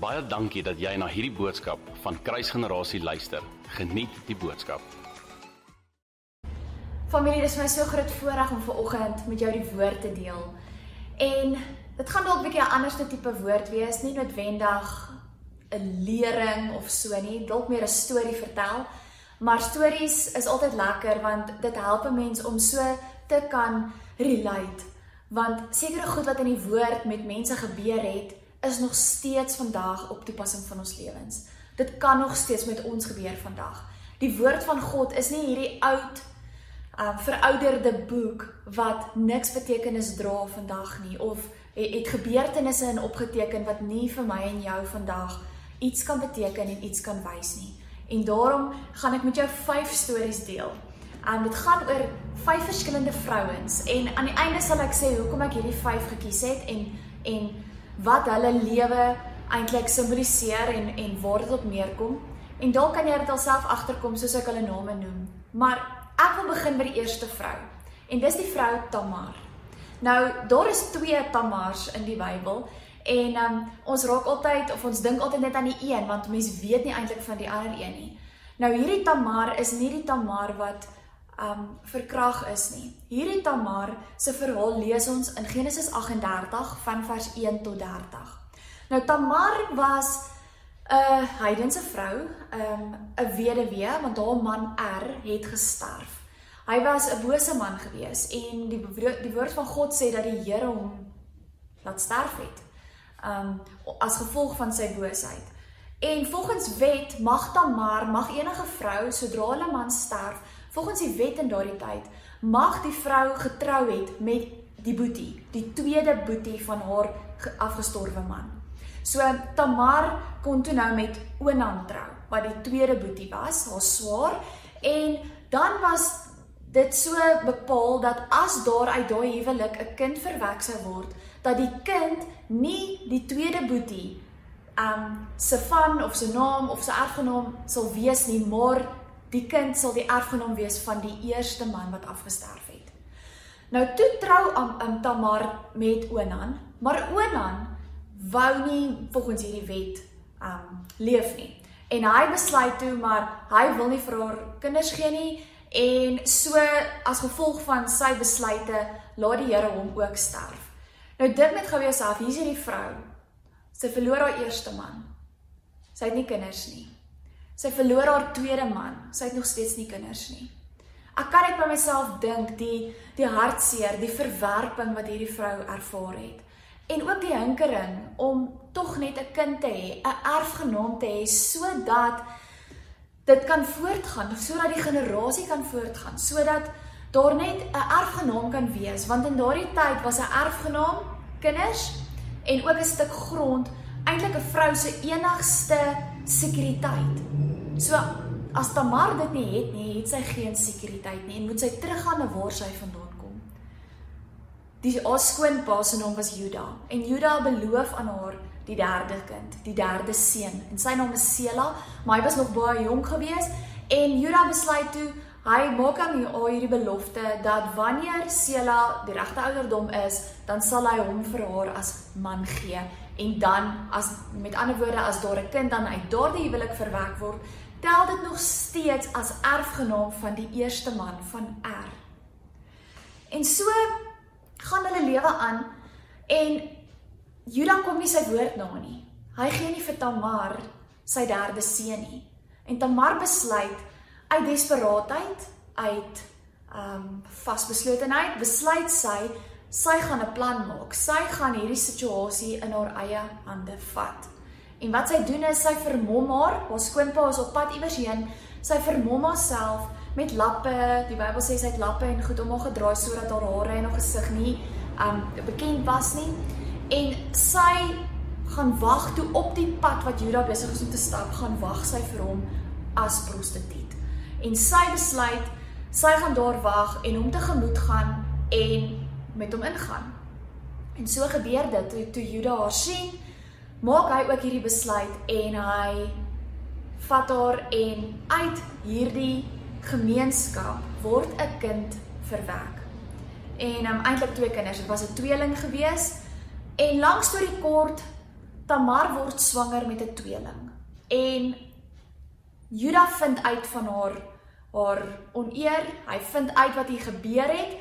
Baie dankie dat jy na hierdie boodskap van Kruisgenerasie luister. Geniet die boodskap. Familie, dis my so groot voorreg om vanoggend met jou die woord te deel. En dit gaan dalk 'n bietjie 'n anderste tipe woord wees, nie noodwendig 'n lering of so nie, dalk meer 'n storie vertel. Maar stories is altyd lekker want dit help 'n mens om so te kan relate. Want sekere goed wat in die woord met mense gebeur het, is nog steeds vandag op toepassing van ons lewens. Dit kan nog steeds met ons gebeur vandag. Die woord van God is nie hierdie oud uh verouderde boek wat niks betekenis dra vandag nie of het, het gebeurtenisse in opgeteken wat nie vir my en jou vandag iets kan beteken en iets kan wys nie. En daarom gaan ek met jou 5 stories deel. Um dit gaan oor 5 verskillende vrouens en aan die einde sal ek sê hoekom ek hierdie 5 gekies het en en wat hulle lewe eintlik simboliseer en en waar dit op neerkom. En dalk kan jy dit alself agterkom soos ek hulle name noem. Maar ek wil begin by die eerste vrou. En dis die vrou Tamar. Nou, daar is twee Tamars in die Bybel en um, ons raak altyd of ons dink altyd net aan die een want mense weet nie eintlik van die ander een nie. Nou hierdie Tamar is nie die Tamar wat um verkrag is nie. Hierdie Tamar se verhaal lees ons in Genesis 38 van vers 1 tot 30. Nou Tamar was 'n heidense vrou, um 'n weduwee want haar man Er het gesterf. Hy was 'n bose man gewees en die die woord van God sê dat die Here hom laat sterf het. Um as gevolg van sy boosheid. En volgens wet mag Tamar, mag enige vrou sodra hulle man sterf, Volgens die wet in daardie tyd mag die vrou getrou het met die boetie, die tweede boetie van haar afgestorwe man. So Tamar kon toe nou met Onan trou, wat die tweede boetie was, haar swaar, en dan was dit so bepaal dat as daar uit daai huwelik 'n kind verwek sou word, dat die kind nie die tweede boetie um se van of se naam of se erfgenaam sal wees nie, maar die kind sal die erfgenaam wees van die eerste man wat afgesterf het. Nou toe trou Am, Am Tamar met Onan, maar Onan wou nie volgens hierdie wet um leef nie. En hy besluit toe maar hy wil nie vir haar kinders gee nie en so as gevolg van sy besluite laat die Here hom ook sterf. Nou dink net gou jouself, hier's hierdie vrou. Sy verloor haar eerste man. Sy het nie kinders nie. Sy verloor haar tweede man. Sy het nog steeds nie kinders nie. Ek kan net by myself dink die die hartseer, die verwerping wat hierdie vrou ervaar het. En ook die hinkering om tog net 'n kind te hê, 'n erfgenaam te hê sodat dit kan voortgaan, sodat die generasie kan voortgaan, sodat daar net 'n erfgenaam kan wees, want in daardie tyd was 'n erfgenaam kinders en ook 'n stuk grond eintlik 'n vrou se enigste sekuriteit. So as Tamar dit nie het nie, het sy geen sekuriteit nie en moet sy teruggaan na waar sy vandaan kom. Die haar skoonpa se naam was Juda en Juda beloof aan haar die derde kind, die derde seun en sy naam is Sela, maar hy was nog baie jonk geweest en Juda besluit toe hy maak aan haar hierdie belofte dat wanneer Sela die regte ouderdom is, dan sal hy hom vir haar as man gee en dan as met ander woorde as daar 'n kind dan uit daardie huwelik verwek word, tel dit nog steeds as erfgenaam van die eerste man van Er. En so gaan hulle lewe aan en Juda kom nie sy woord na nie. Hy gee nie vir Tamar sy derde seun nie. En Tamar besluit uit desperaatheid, uit ehm um, vasbeslotenheid, besluit sy sy gaan 'n plan maak. Sy gaan hierdie situasie in haar eie hande vat. En wat sy doen is sy vermom haar, haar skoonpa is op pad iewers heen. Sy vermom haarself met lappe. Die Bybel sê sy het lappe en goed om haar gedraai sodat haar hare en haar gesig nie um bekend was nie. En sy gaan wag toe op die pad wat Juda besig is om te stap, gaan wag sy vir hom as prostituut. En sy besluit sy gaan daar wag en hom tegemoet gaan en met hom ingaan. En so gebeur dit toe, toe Juda haar sien maak hy ook hierdie besluit en hy vat haar en uit hierdie gemeenskap word 'n kind verwek. En um, eintlik twee kinders, dit was 'n tweeling gewees. En langs toe die kort Tamar word swanger met 'n tweeling. En Juda vind uit van haar haar oneer, hy vind uit wat hier gebeur het.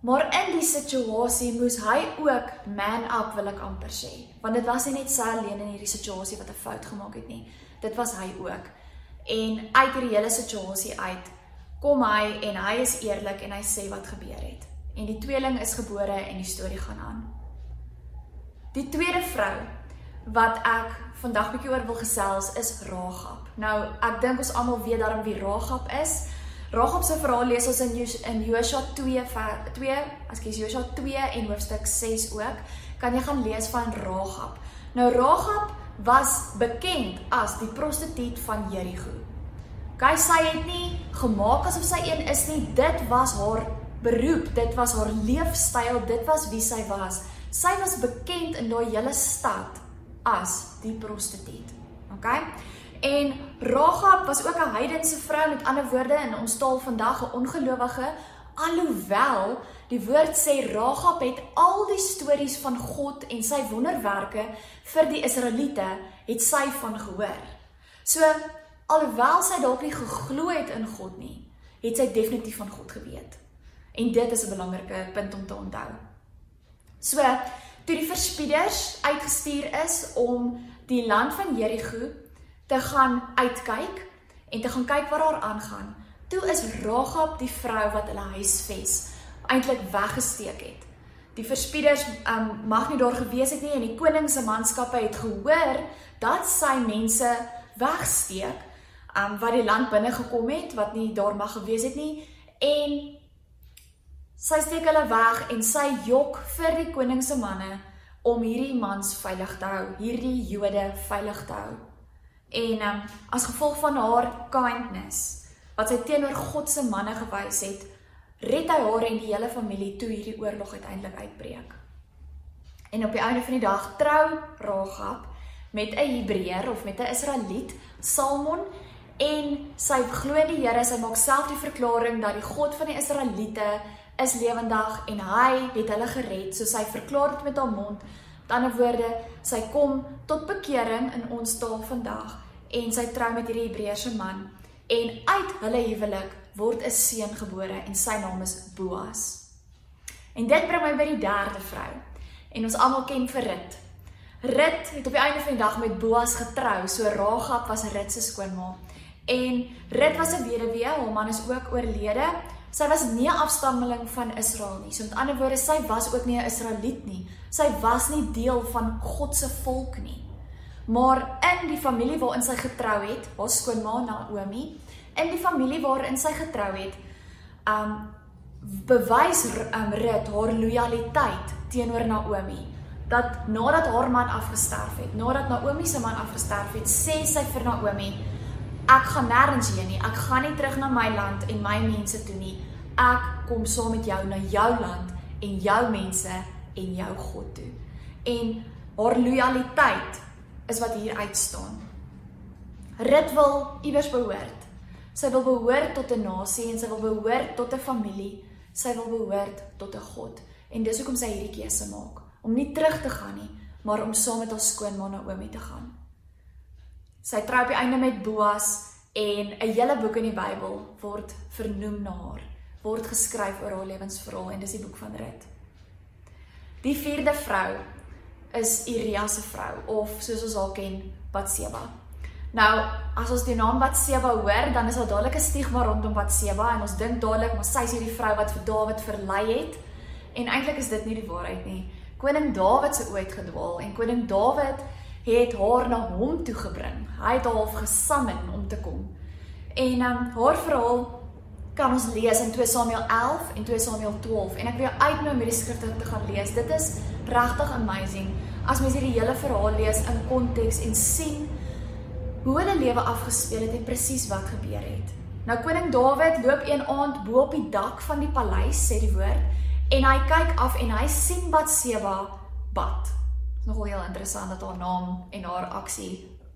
Maar in die situasie moes hy ook man up wil ek amper sê, want dit was nie net sy alleen in hierdie situasie wat 'n fout gemaak het nie. Dit was hy ook. En uit hierdie hele situasie uit kom hy en hy is eerlik en hy sê wat gebeur het. En die tweeling is gebore en die storie gaan aan. Die tweede vrou wat ek vandag bietjie oor wil gesels is Ragab. Nou, ek dink ons almal weet daarom wie Ragab is. Ragab se verhaal lees ons in in Josua 2 2, ekskuus Josua 2 en hoofstuk 6 ook. Kan jy gaan lees van Ragab. Nou Ragab was bekend as die prostituut van Jerigo. Sy sy het nie gemaak asof sy een is nie. Dit was haar beroep, dit was haar leefstyl, dit was wie sy was. Sy was bekend in daai hele stad as die prostituut. OK? En Ragab was ook 'n heidense vrou met ander woorde in ons taal vandag 'n ongelowige alhoewel die woord sê Ragab het al die stories van God en sy wonderwerke vir die Israeliete het sy van gehoor. So alhoewel sy dalk nie geglo het in God nie, het sy definitief van God geweet. En dit is 'n belangrike punt om te onthou. So toe die verspieders uitgestuur is om die land van Jerigo te gaan uitkyk en te gaan kyk wat daar aangaan. Toe is Ragab die vrou wat hulle huisves eintlik weggesteek het. Die verspieders um, mag nie daar gewees het nie en die koning se manskappe het gehoor dat sy mense wegsteek um, wat die land binne gekom het wat nie daar mag gewees het nie en sy steek hulle weg en sy jok vir die koning se manne om hierdie mans veilig te hou, hierdie Jode veilig te hou. En um, as gevolg van haar kindness wat sy teenoor God se manne gewys het, red hy haar en die hele familie toe hierdie oorlog uiteindelik uitbreek. En op die einde van die dag trou Ragab met 'n Hebreër of met 'n Israeliet, Salmon, en sy glo die Here, sy maak self die verklaring dat die God van die Israeliete is lewendig en hy het hulle gered, so sy verklaar dit met haar mond Met ander woorde, sy kom tot bekering in ons taal vandag en sy trou met hierdie Hebreëse man en uit hulle huwelik word 'n seun gebore en sy naam is Boas. En dit bring my by die derde vrou. En ons almal ken vir Rut. Rut het op die einde van die dag met Boas getrou, so Ragab was Rut se skoonma. En Rut was 'n weduwee, haar man is ook oorlede. Sy was nie 'n afstammeling van Israel nie. So met ander woorde, sy was ook nie 'n Israeliet nie. Sy was nie deel van God se volk nie. Maar in die familie waarin sy getrou het, haar skoonma Naomi, in die familie waarin sy getrou het, um bewys um Rut haar lojaliteit teenoor Naomi. Dat nadat haar man afgesterf het, nadat Naomi se man afgesterf het, sê sy vir Naomi, Ek gaan nêrens heen nie. Ek gaan nie terug na my land en my mense toe nie. Ek kom saam met jou na jou land en jou mense en jou God toe. En haar lojaliteit is wat hier uitstaan. Rit wil iewers behoort. Sy wil behoort tot 'n nasie en sy wil behoort tot 'n familie. Sy wil behoort tot 'n God. En dis hoekom sy hierdie keuse maak om nie terug te gaan nie, maar om saam met haar skoonma Naomi te gaan. Sy trou op die einde met Boas en 'n hele boek in die Bybel word vernoem na haar, word geskryf oor haar lewensverhaal en dis die boek van Rut. Die vierde vrou is Uria se vrou of soos ons haar ken, Batseba. Nou, as ons die naam Batseba hoor, dan is daar dadelik 'n stigma rondom Batseba en ons dink dadelik maar sy is hierdie vrou wat vir Dawid verlei het. En eintlik is dit nie die waarheid nie. Koning Dawid se ooit gedwaal en koning Dawid het haar na hom toe gebring. Hy het haar gesamen om te kom. En um, haar verhaal kan ons lees in 2 Samuel 11 en 2 Samuel 12 en ek wil jou uitnooi om hierdie skrifte te gaan lees. Dit is regtig amazing as mens hierdie hele verhaal lees in konteks en sien hoe hulle lewe afgespeel het en presies wat gebeur het. Nou koning Dawid loop een aand bo op die dak van die paleis, sê die woord, en hy kyk af en hy sien Batseba bad nogal heel interessant dat haar naam en haar aksie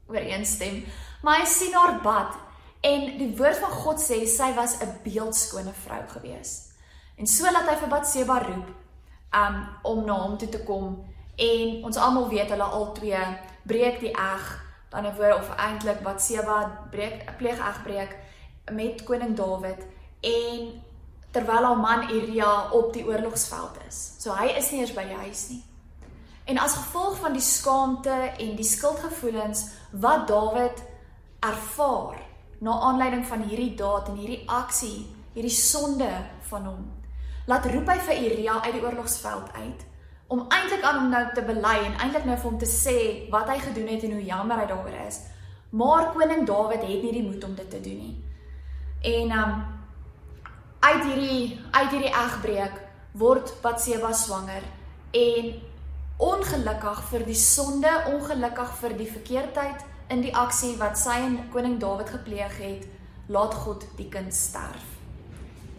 ooreenstem. Maar hy sien haar bad en die woord van God sê sy was 'n beeldskone vrou gewees. En so laat hy vir Batseba roep um om na hom toe te kom en ons almal weet hulle al twee breek die eg, dan 'n woord of eintlik wat Seba breek pleeg egbreek met koning Dawid en terwyl haar man Uria op die oorlogsveld is. So hy is nie eers by die huis nie. En as gevolg van die skaamte en die skuldgevoelens wat Dawid ervaar na aanleiding van hierdie daad en hierdie aksie, hierdie sonde van hom, laat roep hy vir Uria uit die oorlogsveld uit om eintlik aan hom nou te bely en eintlik nou vir hom te sê wat hy gedoen het en hoe jammer hy daaroor is. Maar koning Dawid het nie die moed om dit te doen nie. En um uit hierdie uit hierdie egbreek word Batseba swanger en ongelukkig vir die sonde, ongelukkig vir die verkeerdheid in die aksie wat sy en koning Dawid gepleeg het, laat God die kind sterf.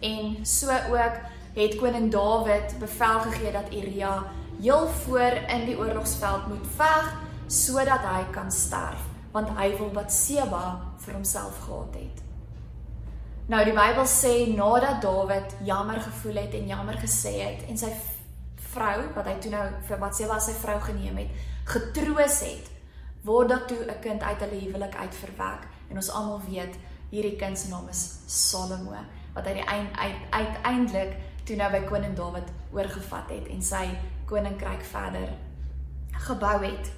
En so ook het koning Dawid bevel gegee dat Uria heel voor in die oorlogsveld moet veg sodat hy kan sterf want hy wil Batseba vir homself gehad het. Nou die Bybel sê nadat Dawid jammer gevoel het en jammer gesê het en sy vrou wat hy toe nou vir Batseba sy vrou geneem het, getroos het, word dat toe 'n kind uit hulle huwelik uitverwek en ons almal weet hierdie kind se naam is Salomo wat hy uiteindelik toe nou by koning Dawid oorgevat het en sy koninkryk verder gebou het.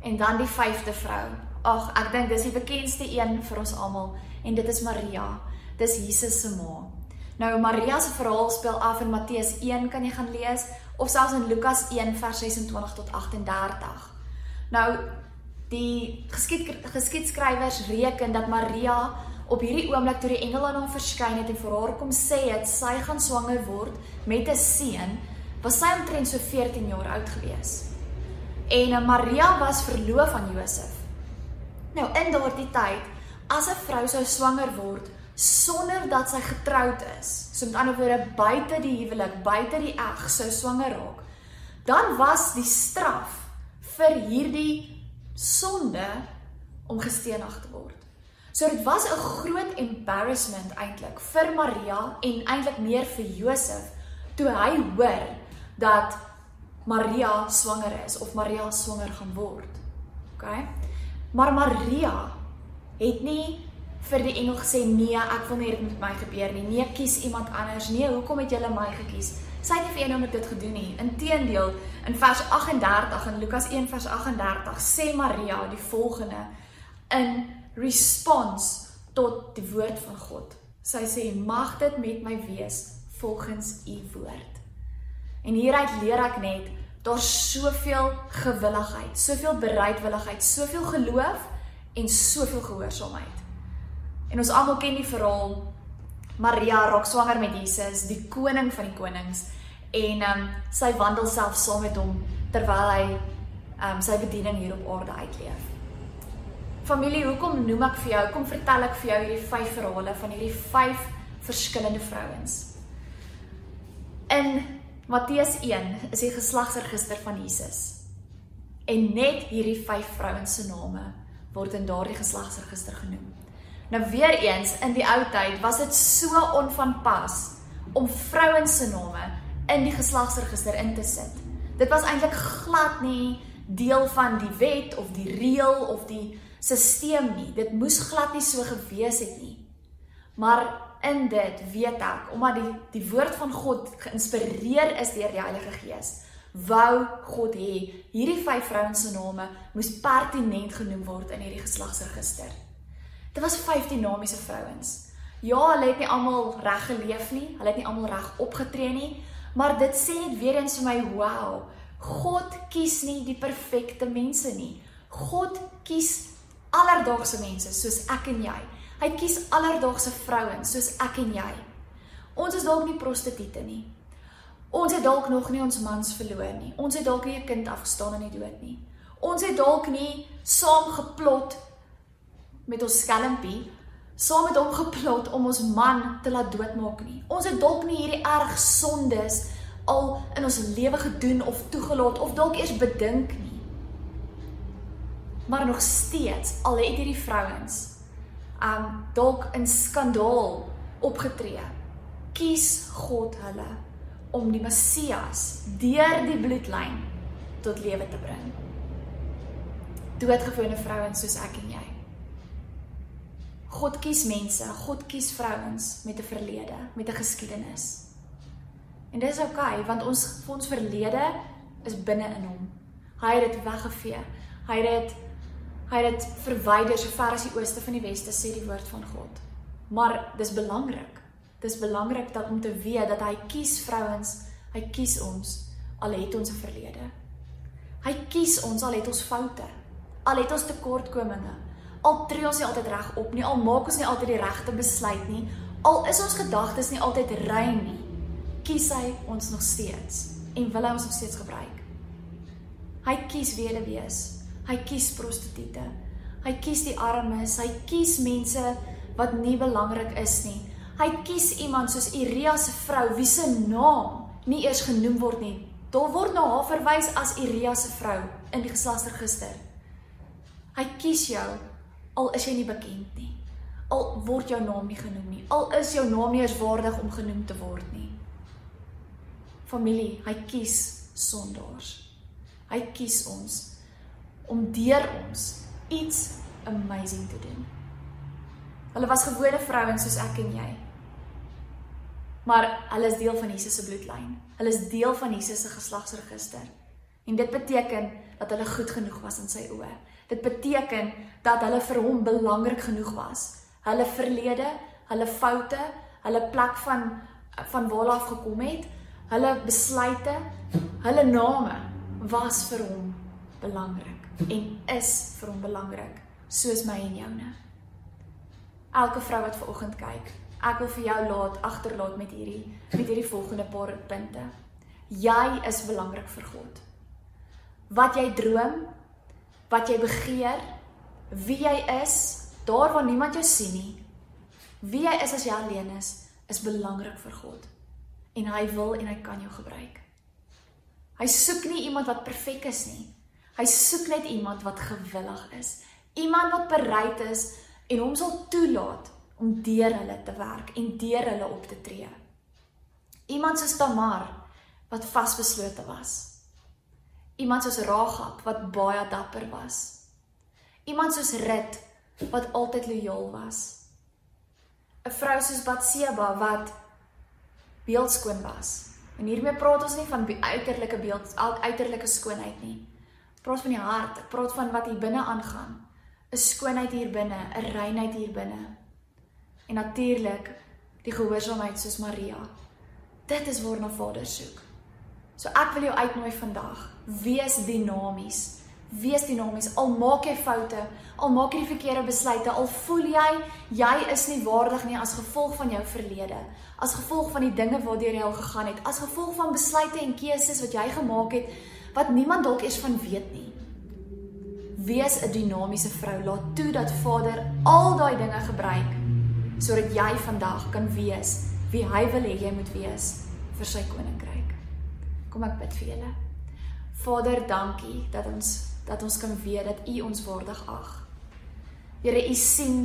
En dan die vyfde vrou. Ag, ek dink dis die bekendste een vir ons almal en dit is Maria. Dis Jesus se ma. Nou Maria se verhaal speel af in Matteus 1 kan jy gaan lees of selfs in Lukas 1 vers 26 tot 38. Nou die geskied geskiedskrywers reken dat Maria op hierdie oomblik toe die engel aan hom verskyn het en vir haar kom sê het sy gaan swanger word met 'n seun was sy omtrent so 14 jaar oud gewees. En eh, Maria was verloof aan Josef. Nou in daardie tyd, as 'n vrou sou swanger word sonder dat sy getroud is, so met ander woorde buite die huwelik, buite die eg sou swanger raak, dan was die straf vir hierdie sonde om gestenig te word. So dit was 'n groot embarrassment eintlik vir Maria en eintlik meer vir Josef toe hy hoor dat Maria swanger is of Maria swanger gaan word. OK? Maar Maria het nie vir die engel gesê nee, ek wil nie dit met my gebeur nie. Nee, kies iemand anders. Nee, hoekom het julle my gekies? Sy het nie vir eendag dit gedoen nie. Inteendeel, in vers 38 in Lukas 1 vers 38 sê Maria die volgende in response tot die woord van God. Sy sê: "Mag dit met my wees volgens u woord." En hieruit leer ek net daar's soveel gewilligheid, soveel bereidwilligheid, soveel geloof en soveel gehoorsaamheid. En ons almal ken die verhaal Maria raak swanger met Jesus, die koning van die konings en ehm um, sy wandel self saam met hom terwyl hy ehm um, sy bediening hier op aarde uitleef. Familie, hoekom noem ek vir jou, kom vertel ek vir jou hierdie vyf verhale van hierdie vyf verskillende vrouens. In Matteus 1 is die geslagsregister van Jesus. En net hierdie 5 vrouens se name word in daardie geslagsregister genoem. Nou weer eens in die ou tyd was dit so onvanpas om vrouens se name in die geslagsregister in te sit. Dit was eintlik glad nie deel van die wet of die reël of die stelsel nie. Dit moes glad nie so gewees het nie. Maar in dit weet ek omdat die die woord van God geïnspireer is deur die Heilige Gees wou God hê hierdie vyf vrouens se name moes pertinent genoem word in hierdie geslagsregister. Dit was 15 dinamiese vrouens. Ja, hulle het nie almal reg geleef nie, hulle het nie almal reg opgetree nie, maar dit sê net weer eens vir my, wow, God kies nie die perfekte mense nie. God kies alledaagse mense soos ek en jy. Hy kies alledaagse vrouens soos ek en jy. Ons is dalk nie prostituie nie. Ons het dalk nog nie ons mans verloor nie. Ons het dalk nie 'n kind afgestaan in die dood nie. Ons het dalk nie saam geplot met ons skelmpie, saam met hom geplot om ons man te laat doodmaak nie. Ons het dalk nie hierdie erg sondes al in ons lewe gedoen of toegelaat of dalk eers bedink nie. Maar nog steeds, al het hierdie vrouens um dalk in skandaal opgetree. Kies God hulle om die Messias deur die bloedlyn tot lewe te bring. doodgewone vrouens soos ek en jy. God kies mense, God kies vrouens met 'n verlede, met 'n geskiedenis. En dis oukei okay, want ons ons verlede is binne in hom. Hy het dit weggevee. Hy het dit hy het dit verwyder so ver as die ooste van die weste sê die woord van God. Maar dis belangrik. Dis belangrik dat om te weet dat hy kies vrouens, hy kies ons al het ons 'n verlede. Hy kies ons al het ons foute. Al het ons tekortkominge. Al tree ons nie altyd reg op nie, al maak ons nie altyd die regte besluit nie, al is ons gedagtes nie altyd rein nie kies hy ons nog steeds en wil hy ons nog steeds gebruik. Hy kies weduwees. Hy kies prostituie. Hy kies die armes. Hy kies mense wat nie belangrik is nie. Hy kies iemand soos Iria se vrou wie se naam nie eers genoem word nie. Daar word na haar verwys as Iria se vrou in die geslagsregister. Hy kies jou al is jy nie bekend nie. Al word jou naam nie genoem nie. Al is jou naam nie eens waardig om genoem te word nie familie, hy kies sondaars. Hy kies ons om deur ons iets amazing te doen. Hulle was gewone vrouens soos ek en jy. Maar hulle is deel van Jesus se bloedlyn. Hulle is deel van Jesus se geslagsregister. En dit beteken dat hulle goed genoeg was in sy oë. Dit beteken dat hulle vir hom belangrik genoeg was. Hulle verlede, hulle foute, hulle plek van van waar hulle af gekom het, hulle besluite, hulle name was vir hom belangrik en is vir hom belangrik soos my en joune. Elke vrou wat ver oggend kyk, ek wil vir jou laat agterlaat met hierdie met hierdie volgende paar punte. Jy is belangrik vir God. Wat jy droom, wat jy begeer, wie jy is, daar waar niemand jou sien nie. Wie jy is as jy alleen is, is belangrik vir God en hy wil en hy kan jou gebruik. Hy soek nie iemand wat perfek is nie. Hy soek net iemand wat gewillig is, iemand wat bereid is en hom sal toelaat om deur hulle te werk en deur hulle op te tree. Iemand soos Tamar wat vasbeslote was. Iemand soos Ragab wat baie dapper was. Iemand soos Rut wat altyd lojaal was. 'n Vrou soos Batseba wat beeldskoon was. En hiermee praat ons nie van uiterlike beeld, uiterlike skoonheid nie. Ek praat van die hart, ek praat van wat hier binne aangaan. 'n Skoonheid hier binne, 'n reinheid hier binne. En natuurlik die gehoorsaamheid soos Maria. Dit is waarna Vader soek. So ek wil jou uitnooi vandag. Wees dinamies. Wees dinamies. Al maak jy foute, al maak jy die verkeerde besluite, al voel jy jy is nie waardig nie as gevolg van jou verlede, as gevolg van die dinge waardeur jy al gegaan het, as gevolg van besluite en keuses wat jy gemaak het wat niemand dalk eers van weet nie. Wees 'n dinamiese vrou. Laat toe dat Vader al daai dinge gebruik sodat jy vandag kan wees wie hy wil hê jy moet wees vir sy koninkryk. Kom ek bid vir julle. Vader, dankie dat ons dat ons kan weet dat U ons waardig ag. Here, U sien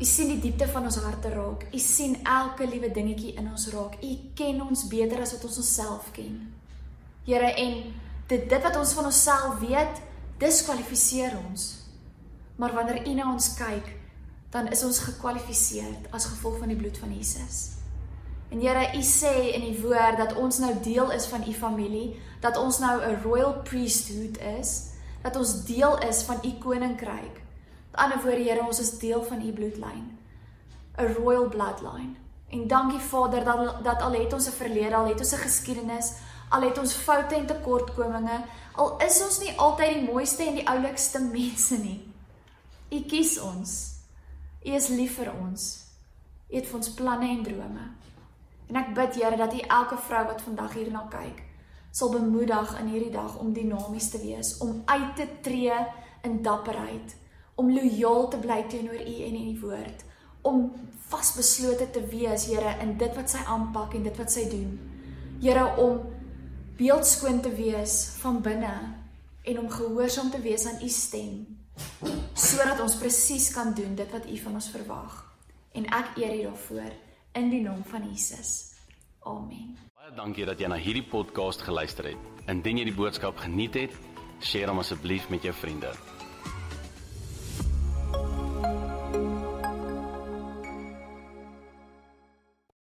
U sien die diepte van ons harte raak. U sien elke liewe dingetjie in ons raak. U ken ons beter as wat ons onsself ken. Here, en dit dit wat ons van onsself weet, diskwalifiseer ons. Maar wanneer U na ons kyk, dan is ons gekwalifiseer as gevolg van die bloed van Jesus. En Here, U sê in die woord dat ons nou deel is van U familie, dat ons nou 'n royal priesthood is, dat ons deel is van U koninkryk. Met ander woorde, Here, ons is deel van U bloedlyn. 'n Royal bloodline. En dankie Vader dat dat al het ons 'n verlede, al het ons 'n geskiedenis, al het ons foute en tekortkominge, al is ons nie altyd die mooiste en die oulikste mense nie. U kies ons. U is lief vir ons. U het vir ons planne en drome. En ek bid Here dat U elke vrou wat vandag hierna kyk, sal bemoedig in hierdie dag om dinamies te wees, om uit te tree in dapperheid, om lojaal te bly teenoor U en U woord, om vasbeslote te wees, Here, in dit wat sy aanpak en dit wat sy doen. Here, om beeldskoon te wees van binne en om gehoorsaam te wees aan U stem, sodat ons presies kan doen dit wat U van ons verwag. En ek eer U daarvoor in die naam van Jesus. Amen. Baie dankie dat jy na hierdie podcast geluister het. Indien jy die boodskap geniet het, deel hom asseblief met jou vriende.